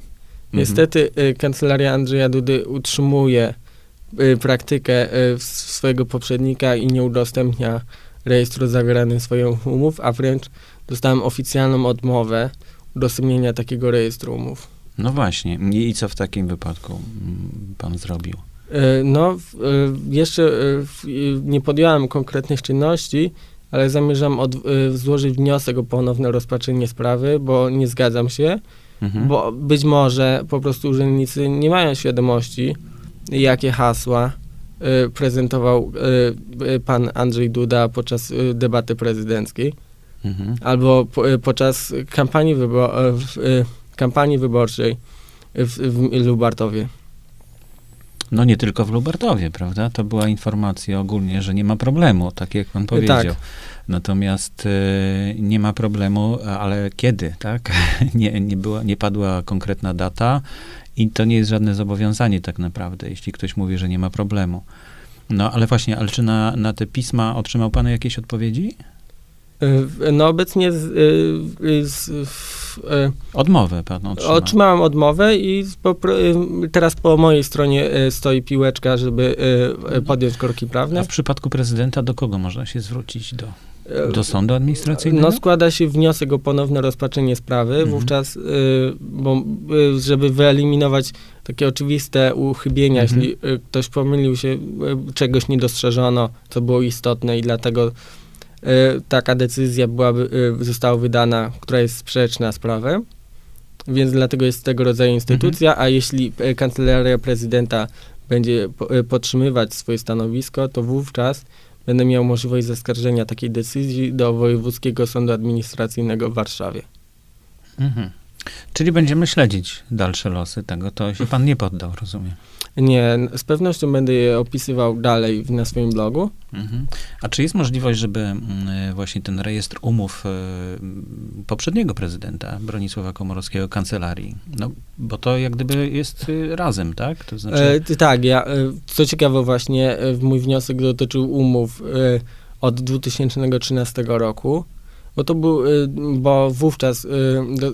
Niestety y, kancelaria Andrzeja Dudy utrzymuje y, praktykę y, swojego poprzednika i nie udostępnia rejestru zawieranych swoich umów, a wręcz dostałem oficjalną odmowę udostępnienia takiego rejestru umów. No właśnie. I co w takim wypadku mm, pan zrobił? No, jeszcze nie podjąłem konkretnych czynności, ale zamierzam od, złożyć wniosek o ponowne rozpatrzenie sprawy, bo nie zgadzam się, mhm. bo być może po prostu urzędnicy nie mają świadomości, jakie hasła prezentował y, y pan Andrzej Duda podczas y, debaty prezydenckiej, mhm. albo po, y, podczas kampanii, wybor kampanii wyborczej w, w Lubartowie. No nie tylko w Lubartowie, prawda? To była informacja ogólnie, że nie ma problemu, tak jak pan powiedział. Tak. Natomiast y, nie ma problemu, ale kiedy, tak? nie, nie, była, nie padła konkretna data i to nie jest żadne zobowiązanie tak naprawdę, jeśli ktoś mówi, że nie ma problemu. No ale właśnie, ale czy na, na te pisma otrzymał pan jakieś odpowiedzi? Y, no obecnie z, y, z, y, Odmowę pan otrzymał. Otrzymałem odmowę i po, teraz po mojej stronie stoi piłeczka, żeby podjąć korki prawne. A w przypadku prezydenta do kogo można się zwrócić? Do, do sądu administracyjnego? No składa się wniosek o ponowne rozpatrzenie sprawy, mhm. wówczas, bo, żeby wyeliminować takie oczywiste uchybienia, mhm. jeśli ktoś pomylił się, czegoś nie dostrzeżono, co było istotne i dlatego E, taka decyzja byłaby, e, została wydana, która jest sprzeczna z prawem, więc dlatego jest tego rodzaju instytucja, mhm. a jeśli kancelaria prezydenta będzie podtrzymywać swoje stanowisko, to wówczas będę miał możliwość zaskarżenia takiej decyzji do Wojewódzkiego Sądu Administracyjnego w Warszawie. Mhm. Czyli będziemy śledzić dalsze losy tego. To się pan nie poddał, rozumiem. Nie, z pewnością będę je opisywał dalej na swoim blogu. Mhm. A czy jest możliwość, żeby mm, właśnie ten rejestr umów e, poprzedniego prezydenta, Bronisława Komorowskiego, kancelarii, no, bo to jak gdyby jest e, razem, tak? To znaczy... E, tak, ja, e, co ciekawe właśnie, mój wniosek dotyczył umów e, od 2013 roku, bo to był, bo wówczas do,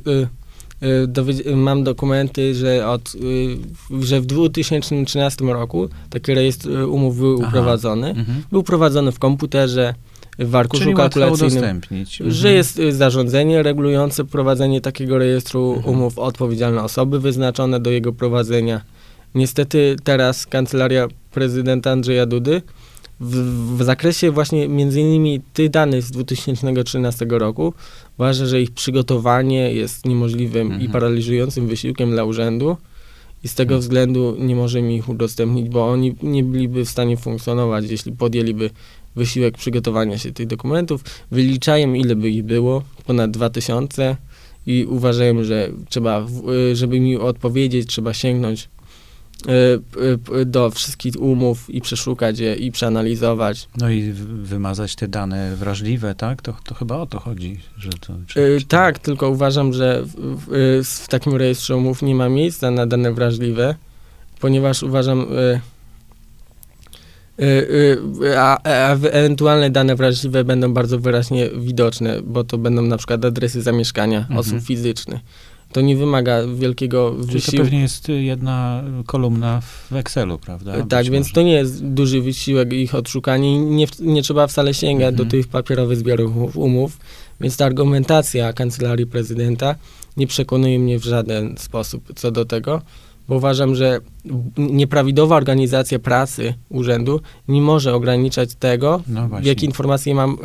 mam dokumenty, że, od, y, że w 2013 roku taki rejestr y, umów był Aha. uprowadzony. Mhm. Był prowadzony w komputerze, w arkuszu Czyli kalkulacyjnym, mhm. że jest zarządzenie regulujące prowadzenie takiego rejestru mhm. umów, odpowiedzialne osoby wyznaczone do jego prowadzenia. Niestety teraz kancelaria prezydenta Andrzeja Dudy w, w, zakresie właśnie między innymi tych danych z 2013 roku uważa, że ich przygotowanie jest niemożliwym mhm. i paraliżującym wysiłkiem dla urzędu i z tego mhm. względu nie możemy ich udostępnić, bo oni nie byliby w stanie funkcjonować, jeśli podjęliby wysiłek przygotowania się tych dokumentów. Wyliczają, ile by ich było, ponad 2000 i uważają, że trzeba, żeby mi odpowiedzieć, trzeba sięgnąć Y, y, do wszystkich umów i przeszukać je i przeanalizować. No i wymazać te dane wrażliwe, tak? To, to chyba o to chodzi. Że to, czy, y, czy tak, to... tylko uważam, że w, w, w, takim rejestrze umów nie ma miejsca na dane wrażliwe, ponieważ uważam, a, a ewentualne dane wrażliwe będą bardzo wyraźnie widoczne, bo to będą na przykład adresy zamieszkania mhm. osób fizycznych to nie wymaga wielkiego Czyli wysiłku. to pewnie jest jedna kolumna w Excelu, prawda? Być tak, więc może. to nie jest duży wysiłek ich odszukanie. Nie, nie trzeba wcale sięgać mhm. do tych papierowych zbiorów umów, więc ta argumentacja Kancelarii Prezydenta nie przekonuje mnie w żaden sposób co do tego bo uważam, że nieprawidłowa organizacja pracy urzędu nie może ograniczać tego, no jakie informacje mam.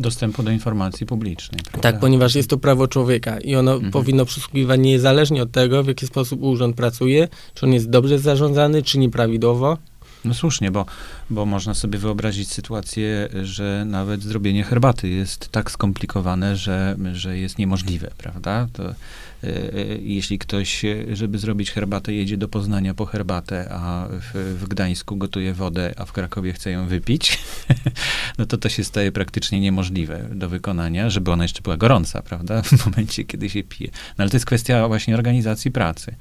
Dostępu do informacji publicznej. Prawda? Tak, ponieważ jest to prawo człowieka i ono mhm. powinno przysługiwać niezależnie od tego, w jaki sposób urząd pracuje, czy on jest dobrze zarządzany, czy nieprawidłowo. No słusznie, bo, bo można sobie wyobrazić sytuację, że nawet zrobienie herbaty jest tak skomplikowane, że, że jest niemożliwe, prawda? To jeśli ktoś, żeby zrobić herbatę, jedzie do Poznania po herbatę, a w, w Gdańsku gotuje wodę, a w Krakowie chce ją wypić, no to to się staje praktycznie niemożliwe do wykonania, żeby ona jeszcze była gorąca, prawda, w momencie, kiedy się pije. No ale to jest kwestia właśnie organizacji pracy.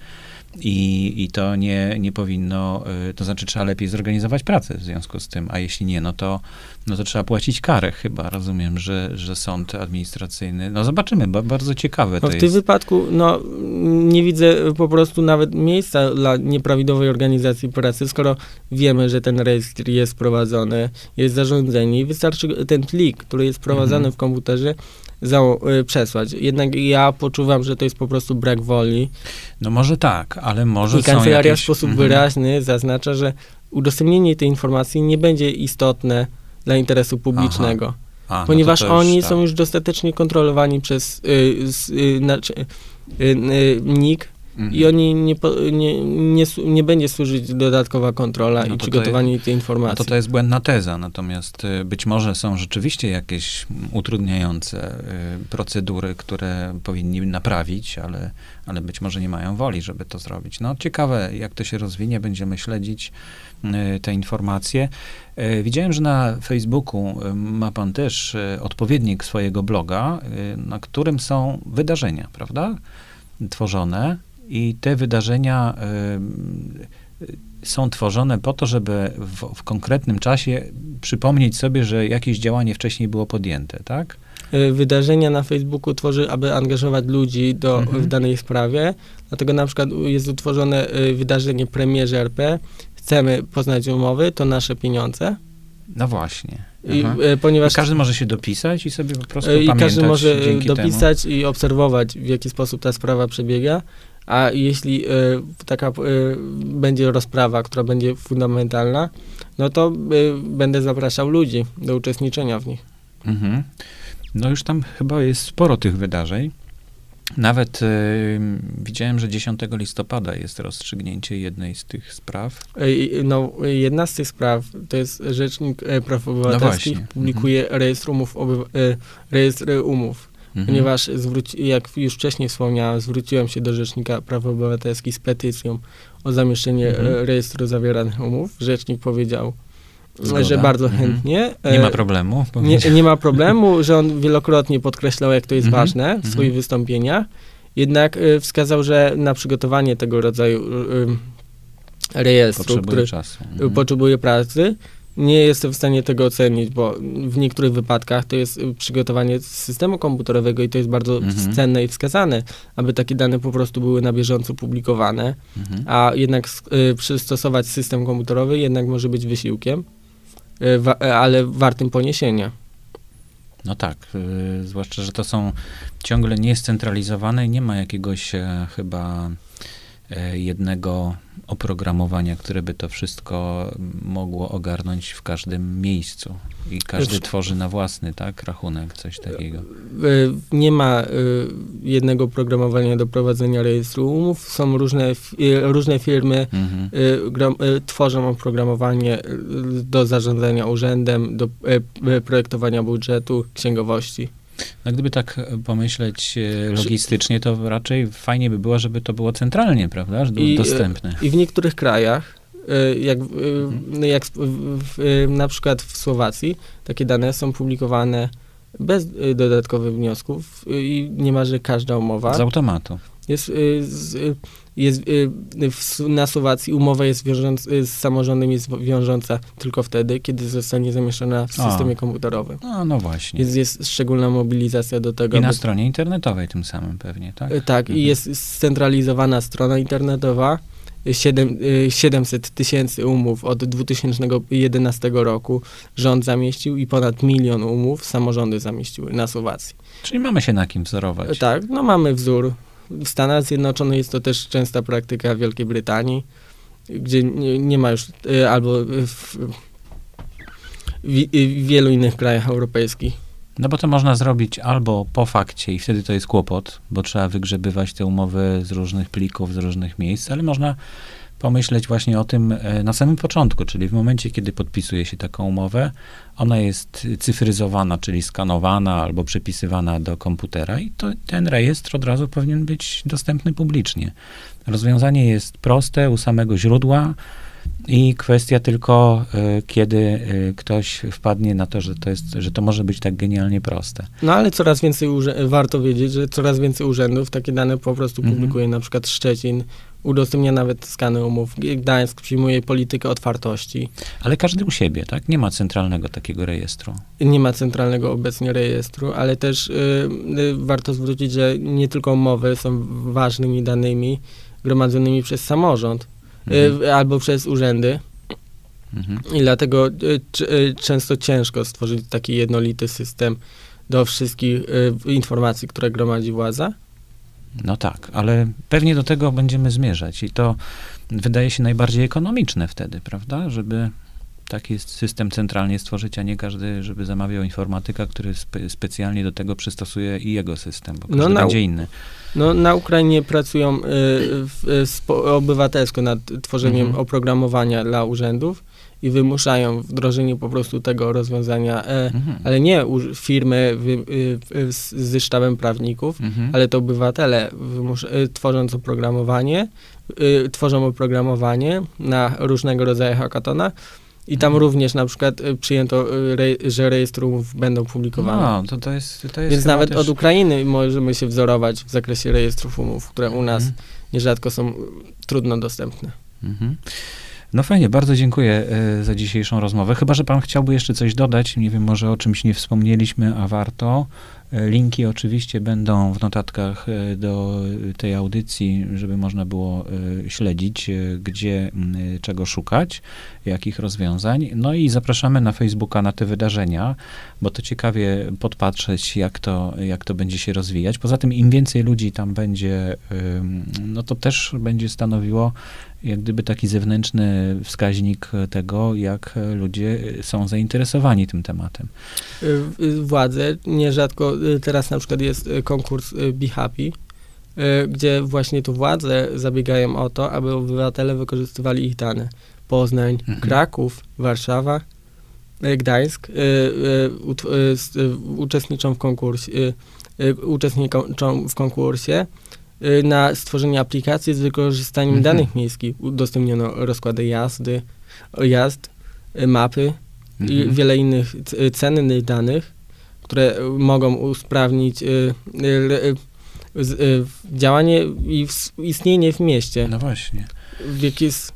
I, I to nie, nie powinno, y, to znaczy trzeba lepiej zorganizować pracę w związku z tym, a jeśli nie, no to, no to trzeba płacić karę chyba, rozumiem, że, że sąd administracyjny, no zobaczymy, bo bardzo ciekawe to w jest. Tym wypadku, no nie widzę po prostu nawet miejsca dla nieprawidłowej organizacji pracy, skoro wiemy, że ten rejestr jest prowadzony, jest zarządzenie i wystarczy ten plik, który jest prowadzony mhm. w komputerze, za, y, przesłać. Jednak ja poczuwam, że to jest po prostu brak woli. No może tak, ale może I kancelaria jakieś... w sposób mhm. wyraźny zaznacza, że udostępnienie tej informacji nie będzie istotne dla interesu publicznego. A, no ponieważ no oni tak. są już dostatecznie kontrolowani przez y, y, y, y, NIK, Mhm. I oni nie, nie, nie, nie, będzie służyć dodatkowa kontrola no i przygotowanie jest, tej informacji. No to to jest błędna teza, natomiast y, być może są rzeczywiście jakieś utrudniające y, procedury, które powinni naprawić, ale, ale być może nie mają woli, żeby to zrobić. No ciekawe, jak to się rozwinie, będziemy śledzić y, te informacje. Widziałem, że na Facebooku ma pan też odpowiednik swojego bloga, na którym są wydarzenia, prawda? Tworzone i te wydarzenia y, są tworzone po to, żeby w, w, konkretnym czasie przypomnieć sobie, że jakieś działanie wcześniej było podjęte, tak? Y, wydarzenia na Facebooku tworzy, aby angażować ludzi do, mhm. w danej sprawie. Dlatego na przykład jest utworzone y, wydarzenie premierze RP. Chcemy poznać umowy, to nasze pieniądze. No właśnie. I, ponieważ I każdy może się dopisać i sobie po prostu I każdy może dopisać temu. i obserwować, w jaki sposób ta sprawa przebiega. A jeśli y, taka y, będzie rozprawa, która będzie fundamentalna, no to y, będę zapraszał ludzi do uczestniczenia w nich. Mhm. No już tam chyba jest sporo tych wydarzeń. Nawet y, widziałem, że 10 listopada jest rozstrzygnięcie jednej z tych spraw. No, jedna z tych spraw to jest Rzecznik Praw Obywatelskich, no publikuje mhm. rejestr umów, obywa- rejestr umów mhm. ponieważ zwróci, jak już wcześniej wspomniałem, zwróciłem się do Rzecznika Praw Obywatelskich z petycją o zamieszczenie mhm. rejestru zawieranych umów. Rzecznik powiedział, Zgoda. że bardzo mhm. chętnie. Nie ma problemu. Nie, nie, ma problemu, że on wielokrotnie podkreślał, jak to jest mhm. ważne w mhm. swoich wystąpieniach. Jednak y, wskazał, że na przygotowanie tego rodzaju rejestru, potrzebuje który czasu. Potrzebuje pracy, nie jestem w stanie tego ocenić, bo w niektórych wypadkach to jest przygotowanie systemu komputerowego i to jest bardzo mhm. cenne i wskazane, aby takie dane po prostu były na bieżąco publikowane, mhm. a jednak y, przystosować system komputerowy jednak może być wysiłkiem, y, wa, ale wartym poniesienia. No tak, y, zwłaszcza, że to są ciągle niescentralizowane i nie ma jakiegoś e, chyba jednego oprogramowania, które by to wszystko mogło ogarnąć w każdym miejscu. I każdy tworzy na własny, tak, rachunek, coś takiego. E, nie ma jednego oprogramowania do prowadzenia rejestru umów. Są różne, różne firmy, mhm. tworzą oprogramowanie do zarządzania urzędem, do projektowania budżetu, księgowości. No gdyby tak pomyśleć e, logistycznie, to raczej fajnie by było, żeby to było centralnie, prawda, I, e, dostępne. I w niektórych krajach, e, jak, jak na przykład w Słowacji, takie dane są publikowane bez dodatkowych wniosków i niemalże każda umowa. Z automatu. Jest, jest na Słowacji umowa jest wiążąca, z samorządem jest wiążąca tylko wtedy, kiedy zostanie zamieszczona w systemie o. komputerowym. No, no właśnie. Więc jest szczególna mobilizacja do tego. I na stronie internetowej tym samym pewnie, tak? Tak, mhm. i jest scentralizowana strona internetowa. 7, 700 tysięcy umów od 2011 roku rząd zamieścił i ponad milion umów samorządy zamieściły na Słowacji. Czyli mamy się na kim wzorować. Tak, no mamy wzór w Stanach Zjednoczonych jest to też częsta praktyka w Wielkiej Brytanii, gdzie nie, nie ma już, y, albo w, w, w wielu innych krajach europejskich. No bo to można zrobić albo po fakcie i wtedy to jest kłopot, bo trzeba wygrzebywać te umowy z różnych plików, z różnych miejsc, ale można pomyśleć właśnie o tym e, na samym początku, czyli w momencie, kiedy podpisuje się taką umowę, ona jest cyfryzowana, czyli skanowana albo przepisywana do komputera i to, ten rejestr od razu powinien być dostępny publicznie. Rozwiązanie jest proste, u samego źródła i kwestia tylko, y, kiedy y, ktoś wpadnie na to, że to, jest, że to może być tak genialnie proste. No ale coraz więcej, warto wiedzieć, że coraz więcej urzędów takie dane po prostu publikuje, na przykład Szczecin udostępnia nawet skany umów. Gdańsk przyjmuje politykę otwartości. Ale każdy u siebie, tak? Nie ma centralnego takiego rejestru. Nie ma centralnego obecnie rejestru, ale też y, y, warto zwrócić, że nie tylko umowy są ważnymi danymi gromadzonymi przez samorząd y, mhm. y, albo przez urzędy. Mhm. I dlatego y, często ciężko stworzyć taki jednolity system do wszystkich informacji, które gromadzi władza. No tak, ale pewnie do tego będziemy zmierzać i to wydaje się najbardziej ekonomiczne wtedy, prawda? Żeby taki system centralnie stworzyć, a nie każdy, żeby zamawiał informatyka, który spe, specjalnie do tego przystosuje i jego system, bo każdy no, na, będzie inny. No, na Ukrainie pracują y, w, spo, obywatelsko nad tworzeniem mhm. oprogramowania dla urzędów i wymuszają wdrożenie po prostu tego rozwiązania, e, mhm. ale nie firmy wy, y, z, ze sztabem prawników, mhm. ale to obywatele wymus, y, tworząc oprogramowanie, y, tworzą oprogramowanie na różnego rodzaju hackatona, i tam mhm. również na przykład przyjęto, że rejestrów będą publikowane. No, to, to jest, to jest Więc nawet też... od Ukrainy możemy się wzorować w zakresie rejestrów umów, które u nas mhm. nierzadko są trudno dostępne. Mhm. No fajnie, bardzo dziękuję e, za dzisiejszą rozmowę. Chyba, że pan chciałby jeszcze coś dodać, nie wiem, może o czymś nie wspomnieliśmy, a warto. E, linki oczywiście będą w notatkach e, do tej audycji, żeby można było śledzić, gdzie czego szukać, jakich rozwiązań. No i zapraszamy na Facebooka na te wydarzenia, bo to ciekawie podpatrzeć, jak to, jak to będzie się rozwijać. Poza tym, im więcej ludzi tam będzie, no to też będzie stanowiło jak gdyby taki zewnętrzny wskaźnik tego, jak ludzie są zainteresowani tym tematem. Y, władze, nierzadko y, teraz na przykład jest y, konkurs Be Happy, gdzie właśnie tu władze zabiegają o to, aby obywatele wykorzystywali ich dane. Poznań, mhm. Kraków, Warszawa, Gdańsk uczestniczą w konkursie y, uczestniczą w konkursie y, na stworzenie aplikacji z wykorzystaniem Mhm. danych miejskich. Udostępniono rozkłady jazdy, jazd, y, mapy i Mhm. wiele innych c- cennych danych, które y, mogą usprawnić y, y, y, y, działanie i istnienie w mieście. No właśnie. W jaki jest,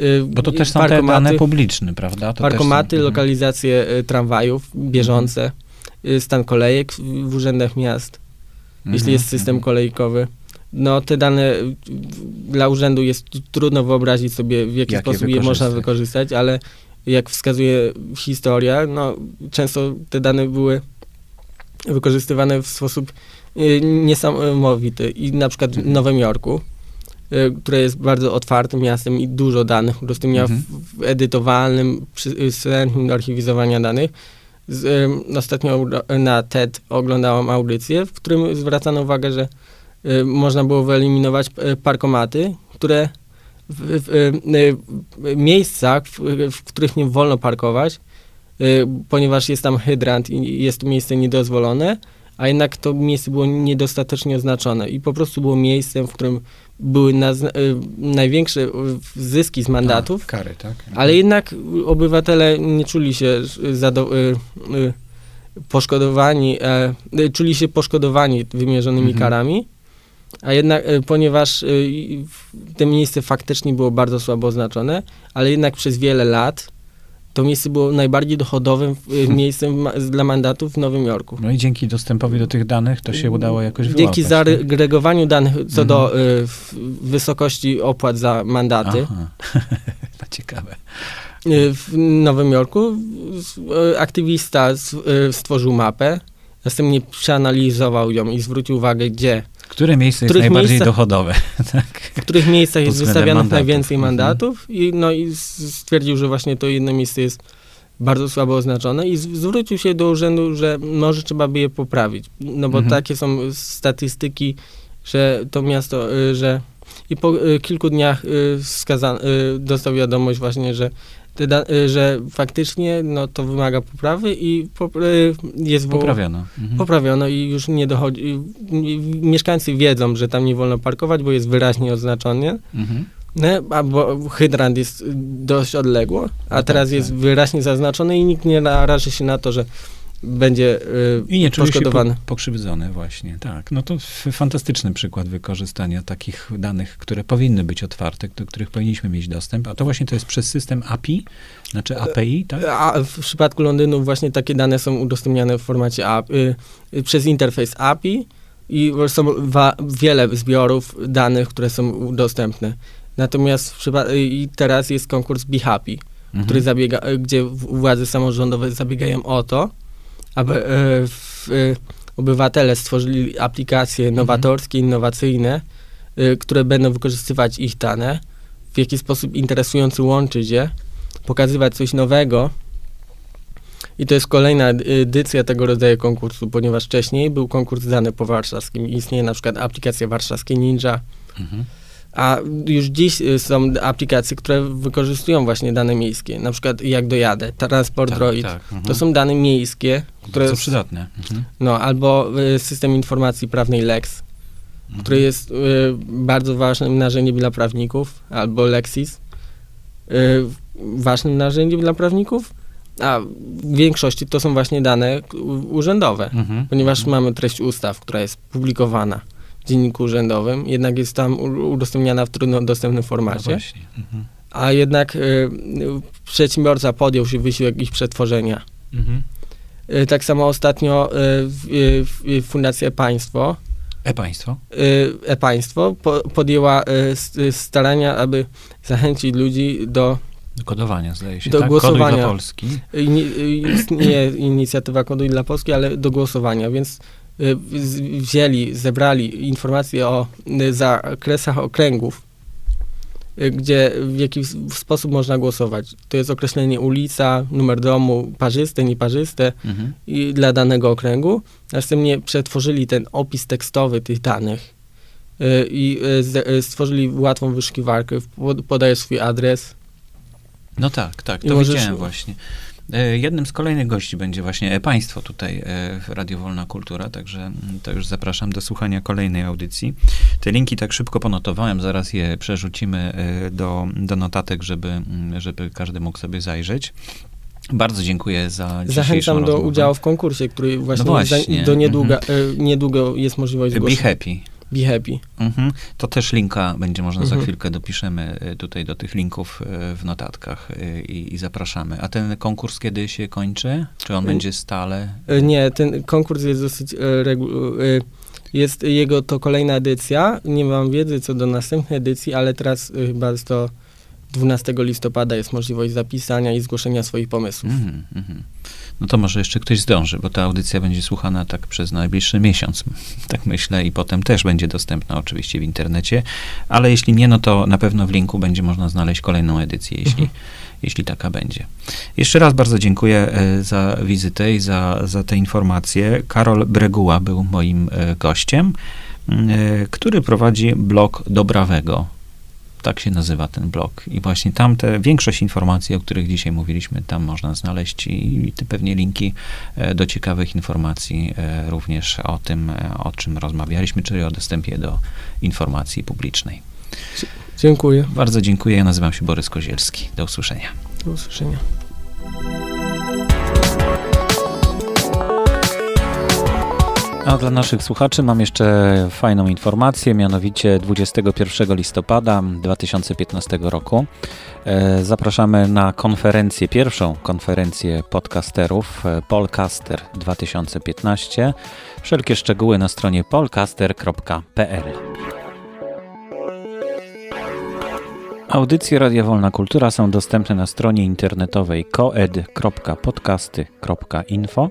y, Bo to też są te dane publiczne, prawda? To Parkomaty, są, mhm. lokalizacje y, tramwajów bieżące, y, stan kolejek w, urzędach miast, Mhm, jeśli jest system mhm. kolejkowy. No te dane y, dla urzędu jest trudno wyobrazić sobie, w jaki sposób je można wykorzystać. ale jak wskazuje historia, no często te dane były wykorzystywane w sposób y, niesamowity. I na przykład w Mhm. Nowym Jorku, y, które jest bardzo otwartym miastem i dużo danych udostępnia Mhm. w, w edytowalnym przy- y, systemie archiwizowania danych. Z, ostatnio na TED oglądałam audycję, w którym zwracano uwagę, że można było wyeliminować y, parkomaty, które w, w, y, y, miejscach, w, w których nie wolno parkować, y, ponieważ jest tam hydrant i jest to miejsce niedozwolone, a jednak to miejsce było niedostatecznie oznaczone i po prostu było miejscem, w którym były y, największe y, zyski z mandatów, A, kary, tak? ale jednak obywatele nie czuli się zado- y, y, poszkodowani, e, y, czuli się poszkodowani wymierzonymi Mhm. karami, a jednak, y, ponieważ w- to miejsce faktycznie było bardzo słabo oznaczone, ale jednak przez wiele lat to miejsce było najbardziej dochodowym y, miejscem ma- dla mandatów w Nowym Jorku. No i dzięki dostępowi do tych danych to się udało jakoś wyłapać. Dzięki tak? zaagregowaniu danych co Mhm. do y, wysokości opłat za mandaty, Aha. to ciekawe. Y, w Nowym Jorku y, aktywista stworzył mapę, następnie przeanalizował ją i zwrócił uwagę, gdzie, Które miejsce jest najbardziej miejscach- dochodowe? tak. w których miejscach jest wystawianych mandatów. najwięcej Mhm. mandatów i, no, i stwierdził, że właśnie to jedno miejsce jest bardzo słabo oznaczone i zwrócił się do urzędu, że może trzeba by je poprawić, no bo Mhm. takie są statystyki, że to miasto, y, że i po y, kilku dniach y, skazan, y, dostał wiadomość właśnie, że da, y, że faktycznie no, to wymaga poprawy i y, jest Poprawiono. Mhm. poprawiono i już nie dochodzi. Mieszkańcy wiedzą, że tam nie wolno parkować, bo jest wyraźnie oznaczony. Mhm. No, bo hydrant jest dość odległo, a No teraz tak, jest tak. wyraźnie zaznaczony i nikt nie naraży się na to, że będzie y, I nie czuje się poszkodowany. po, pokrzywdzony właśnie, tak. No to fantastyczny przykład wykorzystania takich danych, które powinny być otwarte, do których powinniśmy mieć dostęp, a to właśnie to jest przez system API, znaczy API, tak? A w przypadku Londynu właśnie takie dane są udostępniane w formacie API, y, y, przez interfejs API i są wiele zbiorów danych, które są dostępne. Natomiast i teraz jest konkurs Be Happy, Mhm. który zabiega, gdzie władze samorządowe zabiegają o to, aby y, w, y, obywatele stworzyli aplikacje Mhm. nowatorskie, innowacyjne, y, które będą wykorzystywać ich dane, w jaki sposób interesujący łączyć je, pokazywać coś nowego. I to jest kolejna edycja tego rodzaju konkursu, ponieważ wcześniej był konkurs dany po warszawskim. Istnieje na przykład aplikacja warszawskie Ninja, Mhm. A już dziś y, są aplikacje, które wykorzystują właśnie dane miejskie, na przykład jak dojadę, Transport Tak, Droid. tak. Mhm. To są dane miejskie, które, Co przydatne. Mhm. no, albo y, system informacji prawnej Lex, Mhm. który jest y, bardzo ważnym narzędziem dla prawników, albo Lexis, y, ważnym narzędziem dla prawników, a w większości to są właśnie dane u- urzędowe, ponieważ mamy treść ustaw, która jest publikowana dzienniku urzędowym, jednak jest tam udostępniana w trudno dostępnym No formacie, właśnie. Mhm. a jednak y, y, przedsiębiorca podjął się wysiłek ich przetworzenia. Mhm. Y, tak samo ostatnio y, y, y, Fundacja Państwo E-państwo? e-państwo po, podjęła starania, aby zachęcić ludzi do Do kodowania, zdaje się, Do tak? głosowania. Koduj dla Polski. istnieje inicjatywa Koduj dla Polski, ale do głosowania, więc wzięli, zebrali informacje o y, zakresach okręgów, y, gdzie w jaki sposób można głosować. To jest określenie ulica, numer domu, parzyste, nieparzyste Mhm. i dla danego okręgu. Następnie przetworzyli ten opis tekstowy tych danych y, i y, y, stworzyli łatwą wyszukiwarkę. Pod- Podajesz swój adres. No tak, tak, to możesz- widziałem właśnie. E, jednym z kolejnych gości będzie właśnie państwo tutaj e, w Radio Wolna Kultura, także mm, to już zapraszam do słuchania kolejnej audycji. Te linki tak szybko ponotowałem, zaraz je przerzucimy e, do, do notatek, żeby, mm, żeby każdy mógł sobie zajrzeć. Bardzo dziękuję za Zachęcam do rozmowę. udziału w konkursie, który właśnie, No właśnie. Do niedługa, Mhm. e, niedługo jest możliwość Be zgłoszenia. happy. Be happy. Mhm. To też linka będzie można za Mhm. chwilkę dopiszemy y, tutaj do tych linków y, w notatkach y, i, i zapraszamy. A ten konkurs kiedy się kończy? Czy on będzie stale? Nie, ten konkurs jest dosyć regu- jest jego to kolejna edycja. Nie mam wiedzy co do następnej edycji, ale teraz chyba jest to 12 listopada jest możliwość zapisania i zgłoszenia swoich pomysłów. Mhm, mhm. No to może jeszcze ktoś zdąży, bo ta audycja będzie słuchana tak przez najbliższy miesiąc, tak myślę, i potem też będzie dostępna oczywiście w internecie, ale jeśli nie, no to na pewno w linku będzie można znaleźć kolejną edycję, jeśli, Mhm. jeśli taka będzie. Jeszcze raz bardzo dziękuję e, za wizytę i za, za te informacje. Karol Breguła był moim e, gościem, e, który prowadzi blog Dobrawego. Tak się nazywa ten blog. I właśnie tam te, większość informacji, o których dzisiaj mówiliśmy, tam można znaleźć i, i te pewnie linki e, do ciekawych informacji e, również o tym, e, o czym rozmawialiśmy, czyli o dostępie do informacji publicznej. Dziękuję. Bardzo dziękuję. Ja nazywam się Borys Kozielski. Do usłyszenia. Do usłyszenia. A dla naszych słuchaczy mam jeszcze fajną informację, mianowicie 21 listopada 2015 roku e, zapraszamy na konferencję, pierwszą konferencję podcasterów e, Polcaster 2015. Wszelkie szczegóły na stronie polcaster.pl. Audycje Radia Wolna Kultura są dostępne na stronie internetowej koed.podcasty.info.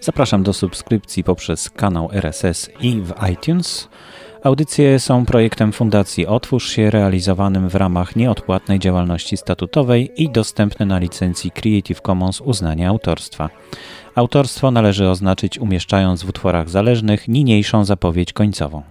Zapraszam do subskrypcji poprzez kanał RSS i w iTunes. Audycje są projektem Fundacji Otwórz się, realizowanym w ramach nieodpłatnej działalności statutowej i dostępne na licencji Creative Commons uznania autorstwa. Autorstwo należy oznaczyć umieszczając w utworach zależnych niniejszą zapowiedź końcową.